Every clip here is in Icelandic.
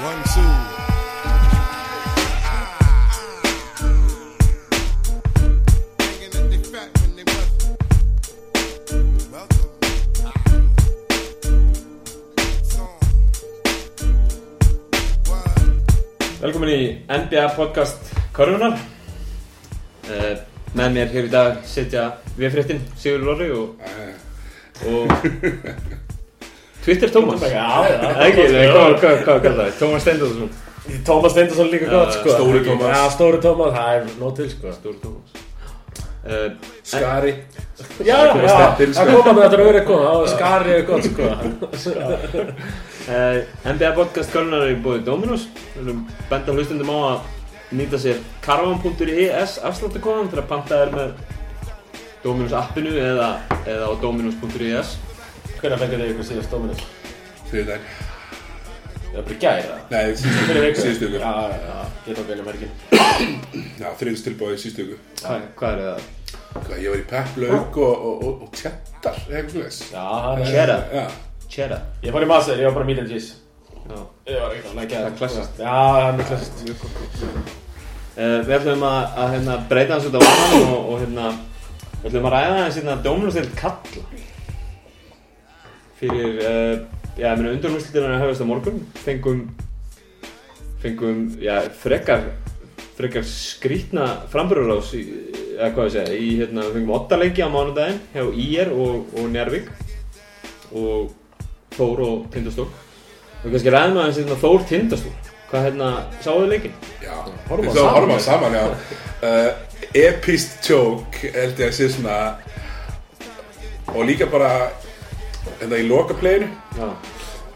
One, two. Velkomin í NBA podcast Körunar uh, Með mér hér í dag sitja viðfréttin Sigur Lóri og, og Twitter það? Tómas Steindorsson Tómas Steindorsson líka gott sko. Stóri Tómas. Já, Stóri Tómas, það er nóg til sko. Stóri Tómas uh, Skari. Já, já, Steindin, sko. það koma með þetta Það var skari er gott sko. Uh, NBA podcast Körunar er Við viljum benda hlustundum á að nýta sér caravan.is afsláttakóðan til að panta þér með Dominos appinu eða, eða á dominos.is Hvernig fengið þið ykkur síðast Dominus? Fyrir daginn Það er bara Nei, síðustu Fyrir viku. Viku Síðustu viku. Já, já, geta okkur einu merkin Já, þriðist tilbúið síðustu viku. Hvað, er það? Hvað, ég var í pepp, lauk og, og, og, og tjettar Eitthvað slúðis Já, það er Cheddar. Já, Cheddar. Ég fór í master, ég var bara meat and cheese. Já. Ég var alveg Það er klassist. Já, það er klassist Uh, við ætlum að, að hérna, breyta hans út á vannan og, og hérna, við ætlum að ræða hans hérna Dóminusdeild Kalla fyrir, uh, já, ég meina undanúrslutina er hefðast á morgun fengum fengum, já, frekar frekar skrítna framburðarás í, eða hvað ég segja, í hérna, fengum åtta leiki á mánudaginn hjá IR og, og Njárvík og Þór og Tindastól við kannski ræðum aðeins hérna Þór Tindastól hvað hérna, sáðu leikin? já Horfum þá saman. á saman, já uh, Epist joke held ég að sé svona Og líka bara Þetta í lokapleginu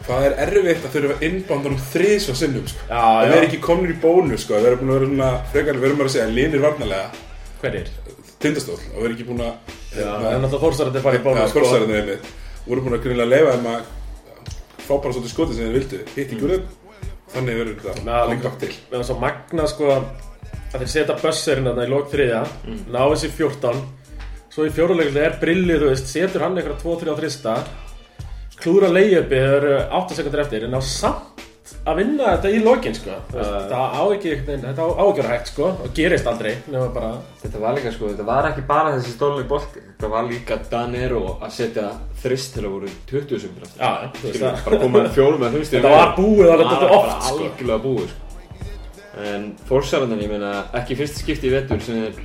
Hvað er erfitt að þurfa innbándan um þrís og sinnum sko. Já, Það já. er ekki komnir í bónus sko. Það er búin að vera svona Frekar erum bara að segja Linir varnalega Hverjir? Tindastól Og við erum ekki búin að Já, það er náttúrulega fórstarandi að fara í Já, bónus sko. skórsarðinu einmitt voru búin að greinilega leifa þeim að fá bara svolítið skotið sem þeir vildu hitt ekki úr þeim þannig verður þetta líka. kompakt til meðan svo magna sko að þeir setja bösserinn þarna í lók þriðja mm. ná þessi 14 svo í fjóruleikli er brillið, þú veist, setur hann eitthvað 2-3 á þrista klúra leiðjöpi, eru 8 sekundur eftir en á samt að vinna þetta í lókin sko. Veist, þetta á ekki, þetta á ekki vera hægt sko og gerist aldrei bara Þetta var líka sko, þetta var ekki bara þessi stóluleg bolti. Þetta var líka Danero að setja þrist til að voru 20 sekundur aftur Já, þú veist Skilur, það. bara koma fjórum með þrjumstíð Þetta var búið alveg dálítið oft, sko. Algjörlega búið sko. En fórsarðan, ég meina, ekki fyrst skipti í vettur sem er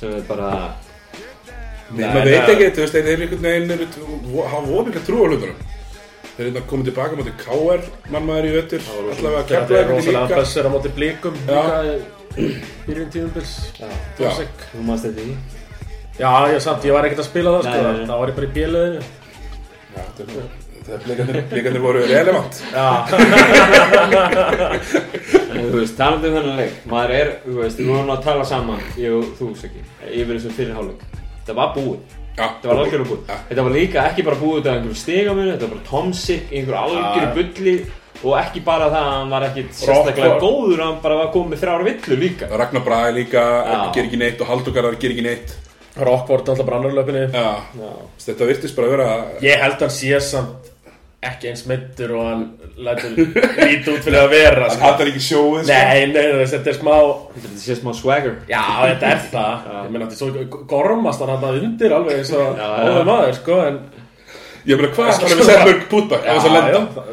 sem er bara maður veit ekki, þú veist, þeir eru einhvern veginn hafa ofinglega trú á hlutunum. Þeir eru komið tilbaka mútið KR mannmaður í vettur allavega þetta er ekki rosalega líka. bösser á móti blíkum Já. líka í byrjun tímumbils Já. Þú maður þetta í Já, ég samt, ég var ekkert að spila það sko. þá var ég bara í Já, þetta er- þegar blikarnir voru relevant. Já, þú veist, talandi um þennan leik Maður er, þú veist, við vorum að tala saman Ég og þú, Saki, yfir þessum fyrirháleik Þetta var búið Já, Þetta var algjörlega búið. Já. Þetta var líka ekki bara búið út af einhverju stigamunu, þetta var bara tomsick, einhverju algjöru Já. bulli og ekki bara það að hann var ekki sérstaklega góður, hann bara var komið með þrjár villur líka. Ragnar Braga líka ger ekki neitt og Haldur Garðar ger ekki neitt Rockford alltaf bara annar löpinni Já, Já. þetta virtist bara að vera Ég held hann sé samt ekki eins meittur og hann lætur lítið út fyrir að vera hann sko. hattar ekki sjóið sko. Nei, nei, þetta er smá Þetta sé smá swagger. Já, þetta er það Ég meina, þetta er svo gormast hann hann undir alveg eins og óður maður, sko en Ég meina, hvað ætlar við að setja mörg pútbak ef þess að lenda?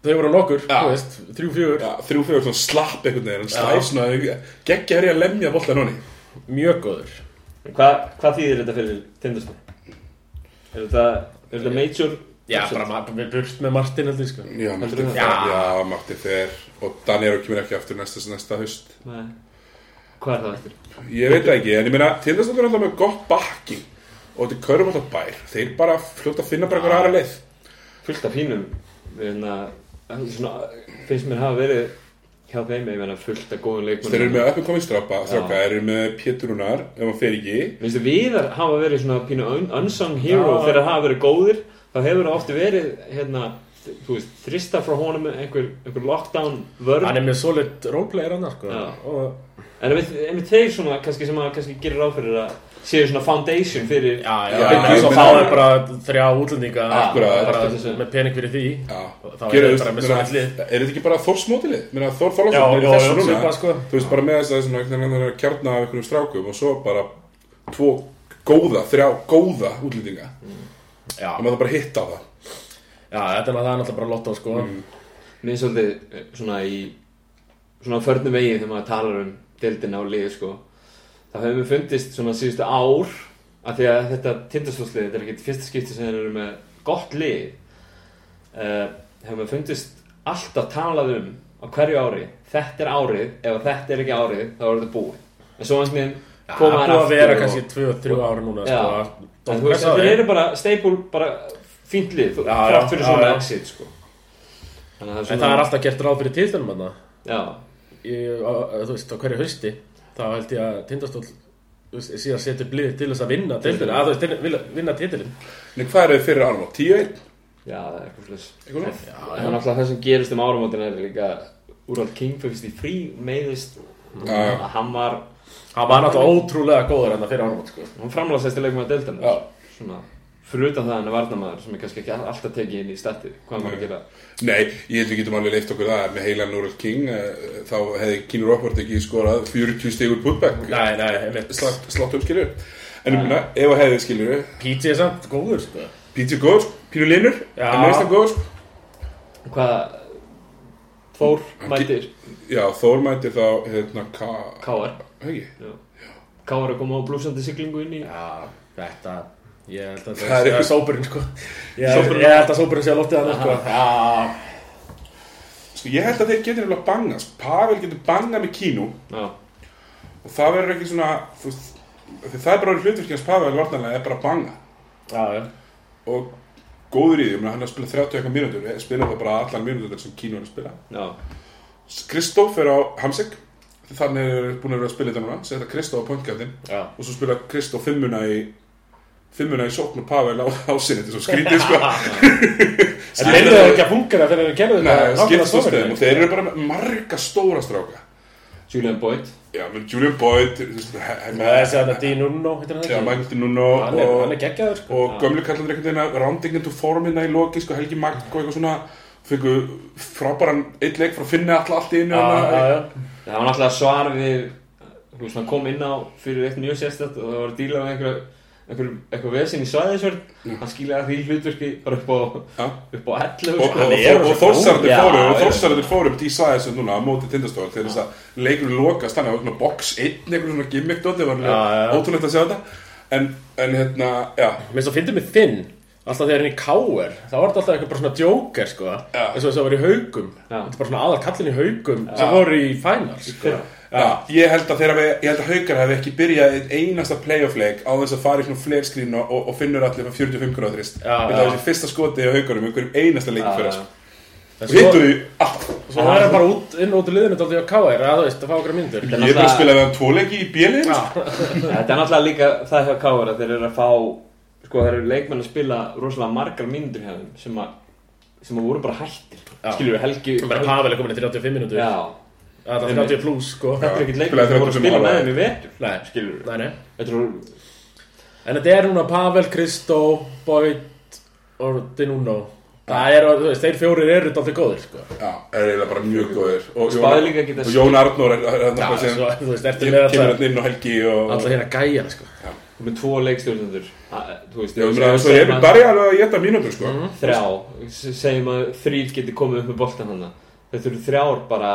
Þau voru nokkur, Já. þú veist, þrjú, fjögur Já, þrjú fjögur svona slapp einhvern veginn, hann slæf svona, geggja er ég að lemja boltan honni. Mjög góður Hvað, þýðir þetta fyrir tindastöð? Er þetta, er þetta major? Já, bara við burt með Martin heldur, sko Já, Martin það? já, Martin fer, og Daniel kemur ekki aftur næsta, næsta haust. Nei. Hvað er það eftir? Ég veit það ekki, en ég meina, til þess að það er alltaf með gott bakking, og þetta er körum alltaf bær, þeir bara fljóta að finna bara einhver aðra leið. Fullt af fínum, hérna, svona, finnst mér hafa verið hjá þeim, ég meina, fullt af góðum leikmennum. Þeir eru með uppi komið strápa, stráka, þeir eru með Péturunar, ef hann fer ekki. Viðar hafa verið svona pínu un unsung hero Já. að hafa verið góðir þá hefur það ofti verið hérna, þú veist, þrista frá honum einhver, einhver lockdown vörn. Hann er með solid roleplayer hann, sko. Og en einmitt þeir svona kannski sem að kannski gerir ráð fyrir að séu svona foundation fyrir Já, já, Já, meina- fá þeir bara þrjá útlendinga með pening fyrir því þá er það bara með svona lið Er þetta ekki bara Þórsmótilið? Mér Þór er svipað, sko. Þú veist, bara með þess að svona, einhvern veginn að kjarna af einhverjum strákum og svo bara tvo góða, þrjá góða útlendinga Já, og maður bara hitta á það já, þetta er náttúrulega náttúrulega bara lotto sko Mér er svolítið eh, svona í svona förnum vegi þegar maður talar um deildina og liði sko það hefur mér fundist svona síðustu ár að því að þetta tindastólslið þetta er ekki fyrsta skipti sem þeir eru með gott lið uh, hefur mér fundist alltaf talað um á hverju ári þetta er árið, ef þetta er ekki árið þá er þetta búið en svo hans mér Já, það er búið að vera kannski 2-3 ára núna Já. sko. En þú veist, þetta eru bara steipul bara fínt lið þú- Já, já, þrátt fyrir svona exit sko? Þannig að En það er alltaf gert ráð fyrir tíðlunum þarna. Já, Í- á- á- Þú veist, á hverju hausti þá held ég að tindastól síðan setja upp lið til þess að vinna deildina, að þú veist, vinna titilin En hvað er þið fyrir árum á? 10-1? já, það er eitthvað svona? það er náttúrulega það sem gerist um áramótin er líka Úrvald King fyrst í frí meiðist að hann var Hann var náttúrulega ótrúlega góður það fyrir árum sko. hann framlagsæsti leikmaður deildar Já. svona fyrir utan það hann er varnamaður sem er kannski ekki alltaf tekið inn í stati hvað að gera Nei, ég held við getum alveg leift okkur það með heilan Núrel King eh, þá hefði Kínur Rockford ekki skorað 40 stegur putback Nei, nei, slátt, um skilur en um minna, ef að hefði skilur Píti er samt góður sko. Píti er góður, sko, Pínu Linur Já. en meðist hann góður sko. hvað Þór mætir. Já, Þór mætir þá hérna, K... Káar að koma á blúsandi siglingu inn í Já, þetta Ég held að Það það er- sé sópurinn sko. Ég, held að sópurinn sé að loftið hann sko. Já, Sko, ég held að þeir getur nefnilega banga sko. Pavel getur banga með Kínu. Já, og það verður ekki svona þú það er bara hlutverkjans Pavel varnarlega er bara að banga já, já. Og góður í því, hann er að spila 30 eitthvað mínútur spila það bara allan mínútur sem Kínu er að spila. Kristóf er á Hamsik þannig er búin að vera að spila þetta núna setja Kristóf á pointgaldin Já, og svo spila Kristóf fimmuna í fimmuna í sókn og Pavel á ásinni þetta er svo skrítið sko. En þeir eru ekki að fungera þegar þeir gerðu Nei, þetta skiptast á stöðum. og þeir eru bara marga stóra stráka Julian Boyd Já, með Julian Boyd Það er sér að Dín Unno, Já, ekki? Michael Nuno Hann er, og, hann er geggjaður sko. og gömlu kallandir einhvern veginn að rounding into form hérna í loki sko, Helgi Magg og eitthvað svona fengu frábæran eitt leik frá að finna alltaf allt í einu Já, já, já það var náttúrulega svar við kom inn á fyrir eitt mjög sérstætt og það var að díla með einhver einhver, eitthvað vesinn í svæðisvörn hann skiljaði því hlutverki bara upp á Já. upp á 11 og, sko. og, og, þórsarðir góð. fóru Já, og já. þórsarðir fóru upp í sæði sem núna á móti tindastól þegar þess að leikurinn lokast þannig að svona box 1 einhvern svona gimmick dóti var ótrúlegt að sjá þetta en, en hérna, já Mér svo fyndið með Finn Alltaf þegar er í K.R. þá var þetta alltaf eitthvað bara svona joker sko. Eins og þess að vera í haugum. Þetta er bara svona aðal kallin í haugum sem voru í finals sko. Já, ég held að þeirra við, ég held að Haukar hefði ekki byrjað einn einasta playoff leik á þess að fara í svona flerskrín og, og, og finnur allir frá 45 gráður þrist. Þetta já. var þessi fyrsta skoti á Haukarum, einhverjum einasta leik Já, fyrir þessu. En Og hittu því allt. Svo það er bara út, inn og út í liðinu dálítið á K.R. að þú veist, að fá okkur myndur Þetta Ég er bara að spila við hann tvo leiki í bjelið. þetta er náttúrulega líka það hjá Káar að þeir eru að fá sko þeir eru leikmenn að spila rosalega margar mínútur hjá þeim sem að sem að voru bara hættir. Já. skilur við Helgi Bara Pavel er komin í 35 minútur já. Það er 30 pluss sko. Þetta er ekkert leikmenn sem voru að 35 spila með þeim í vetur. Nei, skilur við nei, nei. Þetta eru En þetta er núna Pavel, Kristó, Boyd og Dinuno. Það er, þú veist, þeir fjórir eru dálítið góðir sko. Já, er eiginlega bara mjög góðir. Og líka geta Og Jón Arnór er Já, sem svo, þú veist, kemur með kemur alltaf hann inn og Helgi og... Alltaf hérna gæjana sko með tvo leikstjórnendur. Þú veist ég við er að- Darja alveg að geta mínútur, sko. þrjá, se- segjum að þrýr geti komið upp með boltan hann þetta eru þrjár bara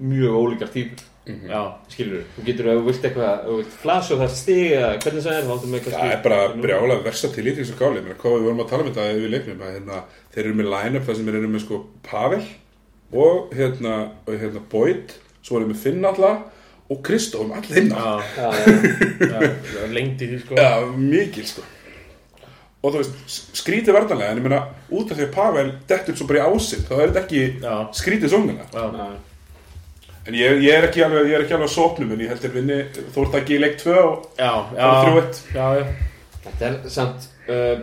mjög ólíkar típur. Já, skilur þú, þú getur ef þú vilt eitthvað þú vilt flash og það stig eða hvernig það er Það er bara brjála versa til í þessu gáli Mér hvað við vorum að tala um þetta yfir leiknum að hérna, þeir eru með line-up það sem eru með sko Pavel og hérna, og hérna Boyd. Svo erum við Finn alltaf og Kristó um já, það er lengt í því sko. Já, mikil sko. Og þú veist, skrítið verðanlega en ég meina, út af því að Pavel dettur svo bara í ásinn, þá er þetta ekki Já. skrítið sóngina en ég, ég er ekki alveg, ég er ekki alveg að sopnum en ég held að vinni, þú ert ekki í leik 2 og 3-1 Já, já þetta er samt uh,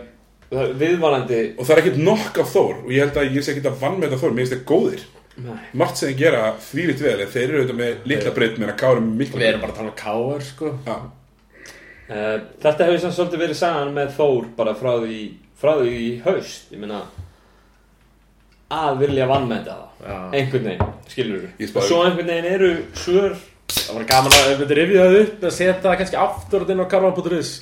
það er viðvarandi og það er ekkert nokk af Þór og ég held að ég sé ekki að vann með þetta Þór, mér finnst þeir góðir. Margt sem þeir gera þvílitt vel en þeir eru auðvitað með litla breytt með að kára mikla Við erum bara að tala um K.R. sko Já. Uh, þetta hefur samt svolítið verið sagan með Þór bara frá því, frá því í haust, ég meina að vilja vannmeta það Já. einhvern veginn, skilur Ég og svo einhvern veginn eru svör Það var gaman að við rifja það upp að setja það kannski aftur inn á karvan.is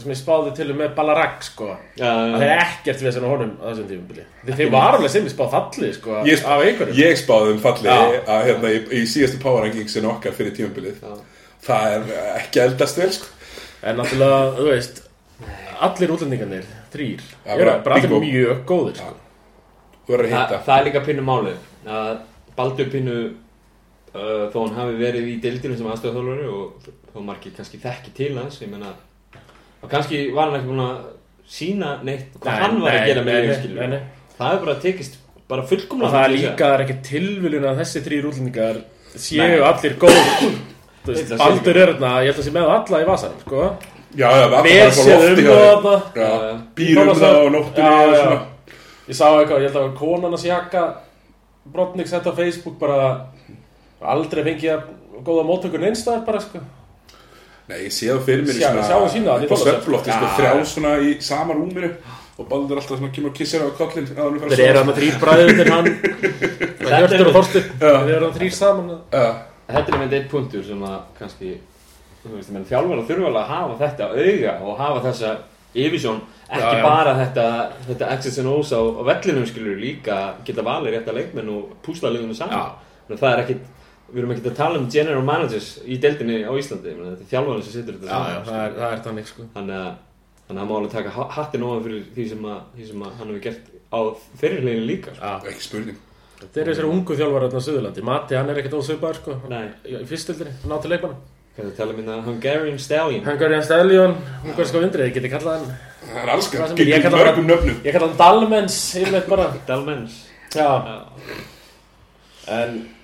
sem ég spáði til um með Ballarak sko. Já, Það er ekkert við þessan á honum á þessum tífumbili þeir var alveg sem ég spáð fallið sko Ég, af einhverjum. ég spáði um falli Já. að hérna í, í síðastu power rankingsinu okkar fyrir tímabilið. Já. það er ekki eldast vel sko. En náttúrulega, þú veist Allir útlendingarnir, þrýr Já, eru bara allir mjög góðir sko. þú verður að Þa, hitta. það er líka pinnu málið að Baldur pinnu uh, þó hann hafi verið í deildinu sem aðstöðaþólari og þó margir kannski þekki til hans ég meina og kannski var hann ekki búin að sína neitt hvað Nei, hann var að gera með nei. það er bara tekist bara Og fullkomlega það er myndi ég líka, það er ekki tilviljun að þessi þrýr útlendingar séu Nei. allir sé Baldur er þarna, ég held að sé með alla í vasanum, sko það lofti um hjá og þér. þarna Já, Já. býr um það á nóttunni og Ég sá eitthvað, ég held að konan að sjaka Brotnik sett á Facebook bara aldrei fengið að góða móttökur einstæðar bara sko Nei, ég sé það fyrir mér í Sjá- sjáum sína það, upp á Þorlákshöfn. svefnlofti, sko, Já. þrjá svona í sama rúminu og Baldur alltaf svona kemur og kissir á kollin Þeir eru hann þrýr bræður hann Þetta Hjörtur er- og Þorstur. Þeir eru hann þrýr saman Já, þetta er með eitt punktur sem að kannski þú veist, menn þjálfara þurfa alveg að hafa þetta auga og hafa þessa yfirsjón ekki Já, já. bara þetta, þetta X's and O's á, á vellinum skilur líka geta valið rétta leikmenn og púsla liðinu saman Já. Þannig að það er ekkit við erum ekkert að tala um general managers í deildinni á Íslandi menn þetta er þjálfarinn sem situr þetta Já, já, saman það er, það er þannig sko. Þannig að þannig að hann má alveg taka ha- hattinn ofan fyrir því sem, að, því sem að hann hefur gert á fyrirleginu líka sko. Já, ekki spurning. Þeir eru þessari ungu þjálfar hérna á Suðurlandi. Mati, hann er ekkert ósveipaður sko. Nei. Í fyrstildinni, ná til leikmanna. Hvað er það að tala um hérna? Hungarian Stallion. Hungarian Stallion, ungarska vindrið, ég geti kallað hann. Það er alls ég getur mörgum nöfnum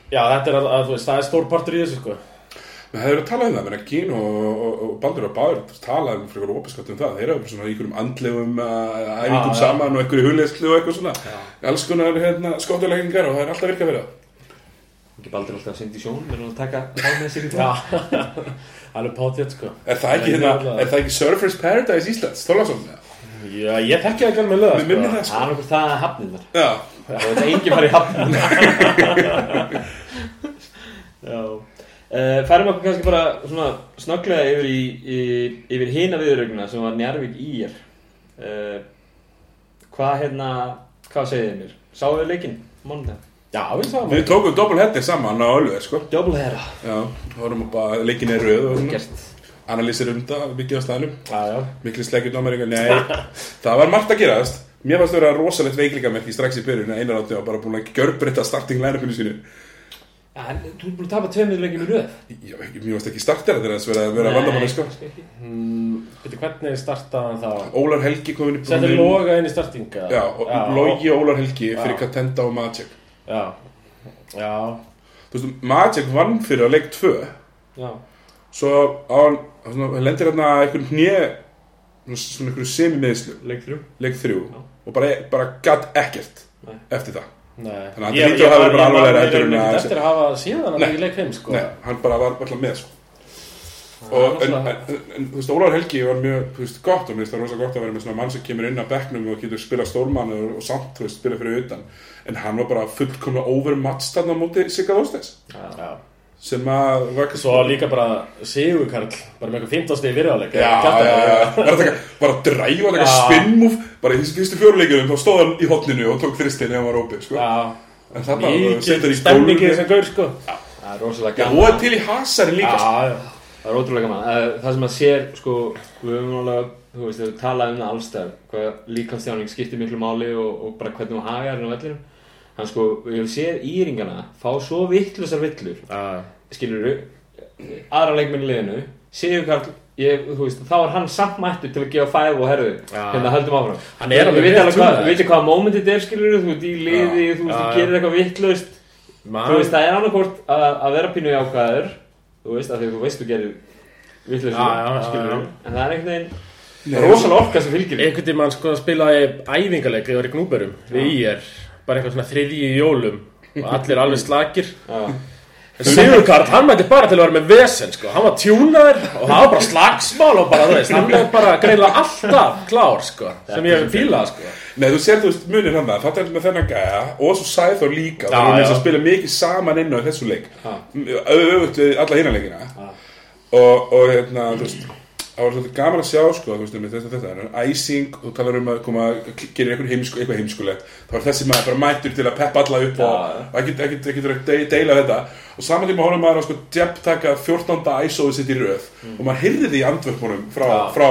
Já, þetta er að, að þú veist, það er stór partur í þessu sko. Men það eru að tala um það, menn að Gín og, og, og Baldur og Báður tala um fyrir opiskatt um það, þeir eru svona í einhverjum andlegum uh, æfingum já. saman og einhverju hulleyslu og eitthvað svona. Alls konar hérna, skóttuleggingar og það er alltaf virka fyrir það. Ekki baldur alltaf að synda í sjón menn að taka það með sér í Já, það alveg pátétt sko. Er það ekki, hérna, er það ekki Surfers Paradise Íslands, Þorlason? Já, ég þekki það ekki alveg löða Mér minnir sko. það það er okkur það hafnirnar. Já, og þetta er enginn farið já Uh, færum okkur kannski bara svona snögglega yfir, yfir hina viðrögnuna sem var Njarvík ír uh, hvað hérna hvað segið þið mér? Sáðu þið leikinn? Mánudag? Já, við sáum við tókum doppel hetti saman á Ölver, sko. Header. Já, vorum bara leikin er röð og Gert. Analýsir um það, mikið á staðnum. Já, já. Mikli slegjur dómaringar, nei Það var margt að gerast. Mér fannst það vera rosalegt veiklingamerki strax í byrjun Einar átti var bara búin að gjörbreytta starting line-upinu sínu En þú er búin að tapa tveimur leikjum í röð. Já, Mér fannst ekki startera þegar þess að vera vandamanni sko. hmm, Veitir, hvernig startaði hann þá? Ólar Helgi komin í Settir brúnin. loga inn í startinga? Já, og Logi og Ólar Helgi fyrir Já. Katenda og Magic. Já, já. Þú veist, Magic vann fyrir að leik 2 Já, Svo hann hann lendir hérna einhvern hnje svona einhverju semi-meðslu. Leik þrjú. Leik 3 Já. og bara, bara gatt ekkert Nei. eftir það Þannig að hann hlýtur að hafa verið bara alvarlegri heldur en að- Eftir að hafa síðan Nei. í leik 5 sko. Nei, hann bara var alltaf með sko. Og, en, en, en, þú veist, Ólar Helgi var mjög þú veist, gott og mér finnst það rosa gott að vera með svona mann sem kemur inn að bekknum og getur spilað stórmann og, og samt, þú veist, spila fyrir utan. En hann var bara fullkomlega overmatched þarna á móti Sigga Þósteins Já sem að var kannski Svo líka bara Sigur Karl Bara með eitthvað 15 stegi fyrirháleik Já, já, já, bara að taka, bara að dræfa og taka Já. spinnmúf, bara í þessu fyrstu fjóruleikjum þá stóð hann í hotninu og tók þristin ef hann var opið, sko. Já. En þarna situr Mikið í stemningi sem gaur sko. Það er rosalega gaman. og er til í hasarinn líka. Já, já. Það er ótrúlega gaman. Eh, Það sem að sér, sko, við höfum alveg þú veist, við talað um það allstæð hvað líkanstjáning skiptir miklu máli og, og bara hvernig hún hagar hann sko, við höfum séð íringana fá svo vittlusar villur. Já, skilur aðra leikmenn í liðinu Sigur Karl, ég, þú veist, þá er hann samt mættur til að gefa fæð og herðu Já. hérna höldum áfram. Hann er alveg við veitum alveg hvað, við veitum hvað momentið þetta er skilur þú ert í liði, Já. þú veist, þú já. gerir eitthvað vittlust þú veist, það er annarkort að, að vera pínu jákvæður þú veist, af því að þú veist þú gerir vittlust, Já, já, já, skilur já. en það er einhvern veginn er rosalega orka sem fylgir. Einhvern tímann sko spilaði æfingarleik þegar ég var í Gnúberum við IR bara eitthvað svona þriðji í jólum og allir alveg slakir Já. Sigurkart, hann mætti bara til að vera með vesen sko. Hann var tjúnaður og það var bara slagsmál og bara, þú veist, hann er bara greinlega alltaf klár, sko Sem ég hef fílað, sko Nei, þú sér, þú veist, munir hann það, þetta er með þennan gæja og svo Sæþór líka, Já, það er já. að spila mikið saman inn á þessu leik við alla hinna leikina og, og hérna, þú veist það var svolítið gaman að sjá, sko, þú veist, um þetta, þetta en æsing, þú talar um að koma að gera heimsku, eitthvað heimskulegt þá var þessi maður bara mættur til að peppa alla upp og ekkert verið að de- deila þetta og saman tíma hórum maður að sko Jepp taka 14. ISO-ið sitt í röð og maður heyrði því í andvörpunum frá, Já. frá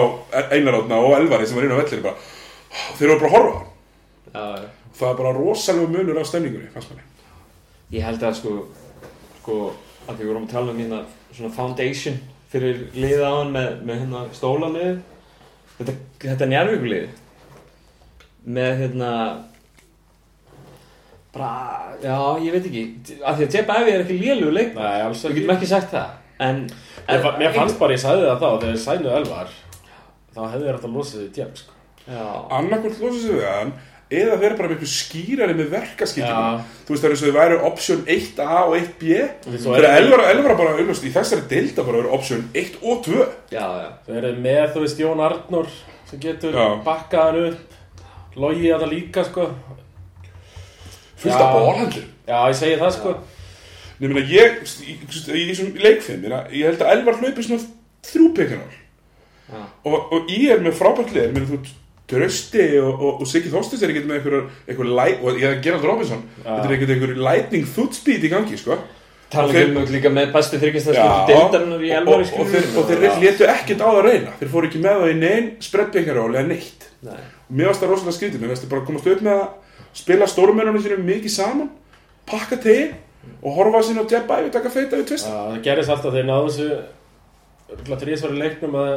Einarátna og Elvari sem var inn á vellir bara, þeir eru bara að horfa já. það er bara rosalega munur á stemningunni fannst manni Ég held að sko, sko, að fyrir liða á hann með, með hérna stólalið þetta, þetta njárvíkulið með hérna bara, já, ég veit ekki. Af því að Jeff Ivey er ekki lélugur leik við ekki. getum ekki sagt það. En, Mér, fa- mér fannst bara, ég sagði það þá, þegar ég sænuð Elvar Þá hefði þér átt að losa því djem, sko. Annarkvöld losa sig við hann eða vera bara með eitthvað skýrari með verkaskiptingum Já. þú veist það er eins og þau væru option 1A og 1B Svo þegar er- Elvar, Elvar bara auðvist í þessari deilda bara verið option 1 og 2 já, já. Þau eru með, þú veist, Jón Arnór sem getur Já. bakkað hann upp. Logi að það líka, sko. Fullt af bólhandur Já, ég segi það, sko. Nei, meina, ég, í, þessum leikfim, meina, ég held að Elvar hlaupi svona þrjú Já. og, og ég er með frábært lið, meina, þú Trösti og, og, og Siggi Þorstins er ekkert með einhver, læ, og ég er Gerald Robinson. Þetta er ekkert einhver lightning foot speed í gangi, sko. Og þeir- um líka með bestu Já, þryggjastaskiptu deildarinnar í og, elvari og, og, þeir, og létu ekkert á það að reyna. Þeir fóru ekki með það í neinn spreddbyggaról eða neitt. Nei. mér varst það rosalega skrítið, mér varst það bara að komast upp með að spila stórumennunum sínum mikið saman pakka tegin og horfa sín á Jeb Ævi taka feita við tvist það gerist alltaf. Þegar náðu þessu Örgulega þrísvar í leiknum að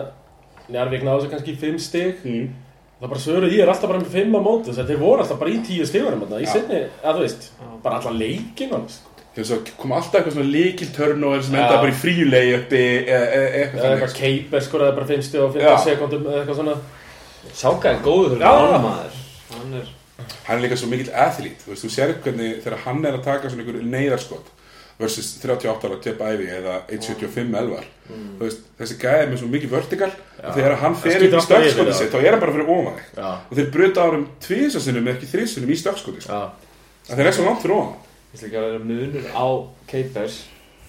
Njarvík náðu þessu kannski í fimm stig. Mm. Það bara svöru, ég er alltaf bara með fimm á móti Þeir voru alltaf bara í tíu stigunum þarna, Í Já. sinni, að þú veist Bara alla leikin hans þess að kom alltaf eitthvað svona líkil turnover sem endaði bara í fríulegi uppi eða eða eitthvað Eða eitthvað Keiper skoraði bara fimm stig á Já. 15 sekundum eða eitthvað svona. Sáka er góður maður hann er hann er líka svo mikill athlete þú veist, þú sér hvernig þegar hann er að taka svona einhver neyðarskot versus 38 ára Jeb Ævi eða 1.75 elvar. Þú veist, þessi gæði er með svo mikið vertikal og þegar hann Það fer inn í sitt þá er hann bara fyrir ofan þig. Já, og þeir bruta árum tvísasunum eða ekki þrísunum í stökkskotið sko. já, að þeir er svo langt fyrir ofan. Ég ætla ekki að vera munur á Capers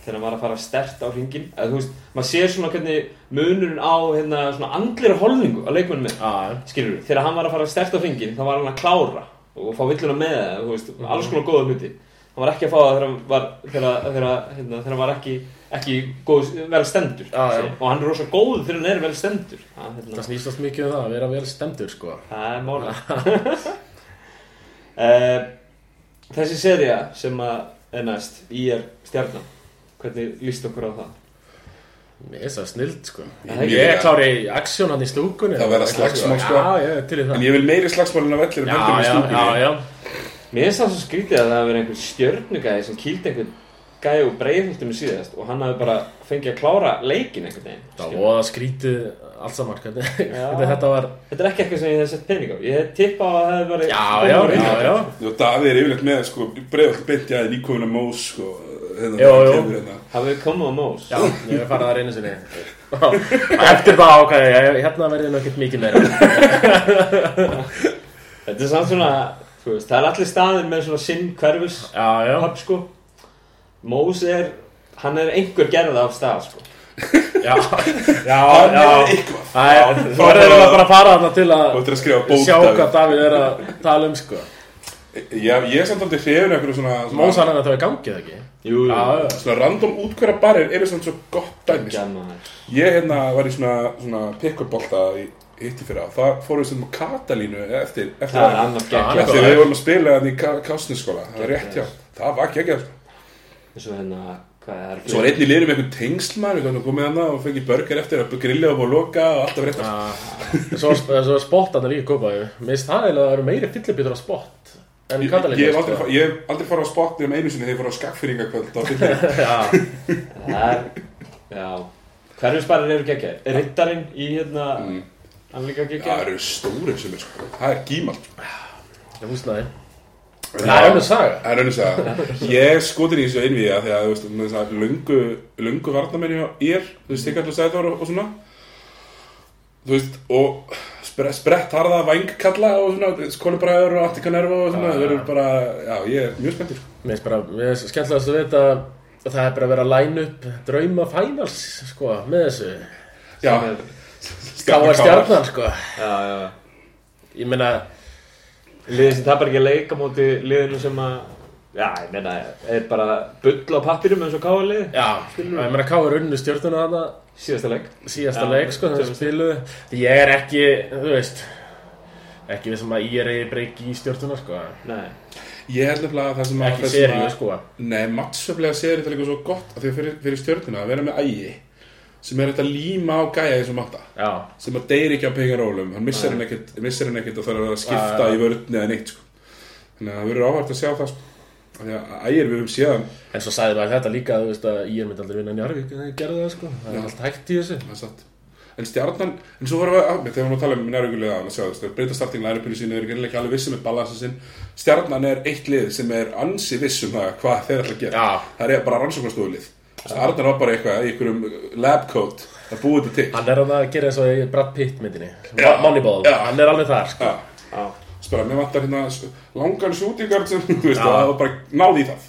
þegar var að fara stert á hringin eða þú veist, maður sér svona hvernig munurinn á hérna svona andlir holningu á leikmennum með, já, skilur við þegar hann var að fara stert á hringin þá var hann að klára og fá villuna með það, þú veist, alls konar góða hluti hann var ekki að fá það þegar hann var hérna, ekki, ekki góð, vel stendur. Já, já. og hann er rosa góð þegar hann er vel stendur. Það, hérna, það snýstast mikið um það að vera vel stemdur sko. Það er máli uh, Þessi seria sem að er næst í er stjarnan. Hvernig líst okkur á það? Mér er það snild sko. Ég er klári í aksjón hann í stúkunni. Það verða slagsmál, sko. Já, það. En ég vil meiri slagsmálin af vellir en Já, heldur í já, stúkunni. já, já Mér finnst það svo skrítið að það hafi verið einhver stjörnugæði sem kýldi einhvern gæði úr breiðhultinu síðast og hann hafi bara fengið að klára leikin einhvern veginn. Það var skrítið allt saman Já. þetta var. Þetta er ekki eitthvað sem ég hef sett pening á. Ég hef tippa á að það hefði verið Já, já, já, já. Og Davíð er yfirleitt með sko, breiðall beint í aðeins nýkomuna mós sko, hérna, kemur hérna. Hafið komið á mós. Já, ég hef farið það einu sinni Eftir það ég, hérna verði er þú veist, Það er allir staðir með svona sinn hverfis Já, já, pub sko. Mós er hann er einhver gerða af stað sko. Já, já, Hann já. er eitthvað. Það er, þú verður eiginlega bara að fara þarna til og að þetta er að skrifa bók sjá Davíð. hvað Davíð. Er að tala um sko. Já, ég er samt aldrei hrifin eitthvað svona, Mósa svona, hann að það er gangið ekki? Jú, Já, já, svona random útkværa barir eru svona svo gott dæmis Gjamaður Ég hérna var í svona, svona pick-up bolta í hitti fyrra Það fórum við sem á Katalínu eftir, eftir, Það er að- annar Já, hann er geggjað eftir við vorum að spila þannig í kásniskóla Það var rétt hjá. Það var ekki eins og hérna, hvað er Svo var einn í liðinu með einhvern tengslmann Við komum komið hana og fengið burger eftir að grillið og búið að loka og allt var rétt. Já, Svo er spott hann líka kópaði Mér finnst það eiginlega að það eru meiri fyllibitur á spott En Ég, Katalín ég, hef aldrei, farið á spott nema einu sinni þegar ég fór á Já, Það er, eru Það stórir sem er sko Það er gímalt sko. það húsnaði Það er Það er önnur saga. Ég er skotin í þessu einvíða því að, þú veist, með þess að lungu, lungu varnamenn hjá ég, þú veist, og Sæður og, og svona. Þú veist, og spre, sprett harða vængkalla og svona, Kolibræður og Attika Nerva og svona, það verður bara, já, ég er mjög spenntur. Mér finnst bara, mér finnst skemmtilegast að vita að það er bara að vera að line upp drauma finals, sko, með þessu Já, Káa stjarnan, sko. Já, já, Ég meina, Liðið sem tapar ekki að leika móti liðinu sem að Já, ég meina, er bara bull á pappirum eins og káa liði já, ég meina Káa er unnu stjórnuna þarna. Síðasta leik. Síðasta Já, leik, sko, þannig sem- að spiluðu. Ég er ekki, þú veist ekki við sem að ég er eigi breyki í stjórnuna, sko. Nei. Ég held nefnilega að það sem að... Ekki það að- sko. Nei, mattsöflega serið það líka svo gott að því að fyrir, fyrir stjörnuna að vera með ægi sem er þetta líma á gæja eins og matta Já, sem að deyri ekki á pengarólum hann missir hann ekkert, ekkert og þarf að skipta já. í vörðni eða neitt sko. þannig að það verður áhægt að sjá það sko. Því að ægir við höfum séðan en svo sagði maður þetta líka, veist að ég er myndi aldrei vinna Njarvík en ég gerði það, sko. Það er allt hægt í þessu. Það er en stjarnan, en svo vorum við að, þegar við varum að tala um nærvíkulega að sjá þess, breyta starting line-upinu sínu er ekki alveg vissum með balansa sinn. Stjarnan er eitt lið sem er ansi vissum það hvað þeir ætla að gera. Það er bara rannsóknarstofulið Arnar var bara eitthvað í einhverjum lab coat að búið þetta til Hann er að gera eins og í Brad Pitt myndinni Já. Moneyball, Já. hann er alveg þar, sko Já. Já Spara, mér vantar hérna langan sjútingar sem, þú veist, það var bara náði í það.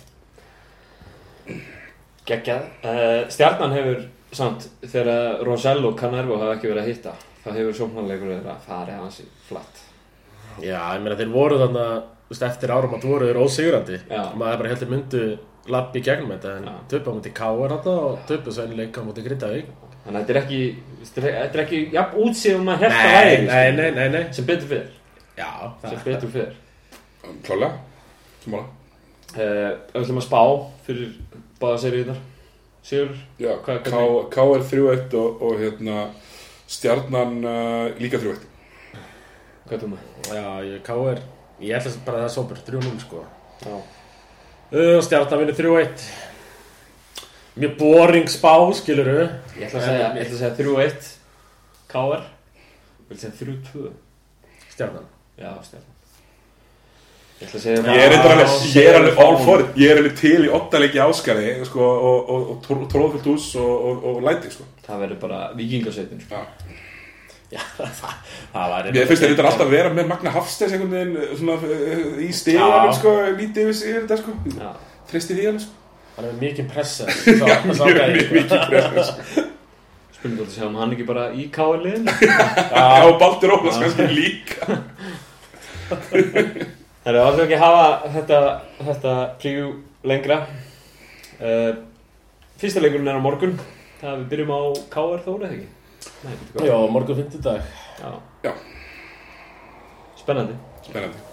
Geggjað uh, Stjarnan hefur samt þegar Rosello og Canervo hafa ekki verið að hitta þá hefur sóknarleikur verið að fara hans í flatt Já, ég meina þeir voru þannig að þú eftir árum að voru þeir ósigurandi Já. maður bara heldur myndu lappi í gegnum þetta en Já. töpu á múti Káar þetta og töpu leika á múti Grindavík Þannig að þetta er ekki þetta er ekki jafn útsíðum að hérta væri nei, nei, nei, nei sem betur fyrir Já, sem það betur fyrir Klálega. Smála. uh, ætlum að spá fyrir báða seríunar Sigur Já, Hvað- K, K er 3-1 og, og hérna stjarnan uh, líka 3-1. hvað er þú með? Já, Káar ég ætla bara að það er sópur 3-0 sko Já. Uh, Stjarnan vinur 3-1 Mjög boring spá, skiluru Ég ætla að segja, ég ætla að segja 3-1 KR Vil segja 3-2 Stjarnan Já, stjarnan Ég ætla að segja Ég er eitthvað alveg, ég er alveg all for it. Ég er alveg til í óttalegi áskari, sko, og, og, og, og tróðfullt hús og, og, og læti, sko. Það verður bara vikingasveitin sko. Já. Já, það, það var Mér finnst þetta alltaf að vera með Magna Hafstæs einhvern veginn svona uh, í steganum, Já. sko, lítið yfir sig þetta, sko. Tristi því alveg, sko. Hann er mikið pressa Já, mjög, mjög mikið press. Spurning hvort að segja um hann ekki bara í KR liðinu Já, og Baldur Ólafs kannski líka. Það er aldrei ekki að hafa þetta, þetta preview lengra uh, Fyrsta leikurinn er á morgun Það við byrjum á KR Þóra, eða ekki? Nei? Já, morgun 50 dag Já. Já. Spennandi Spennandi.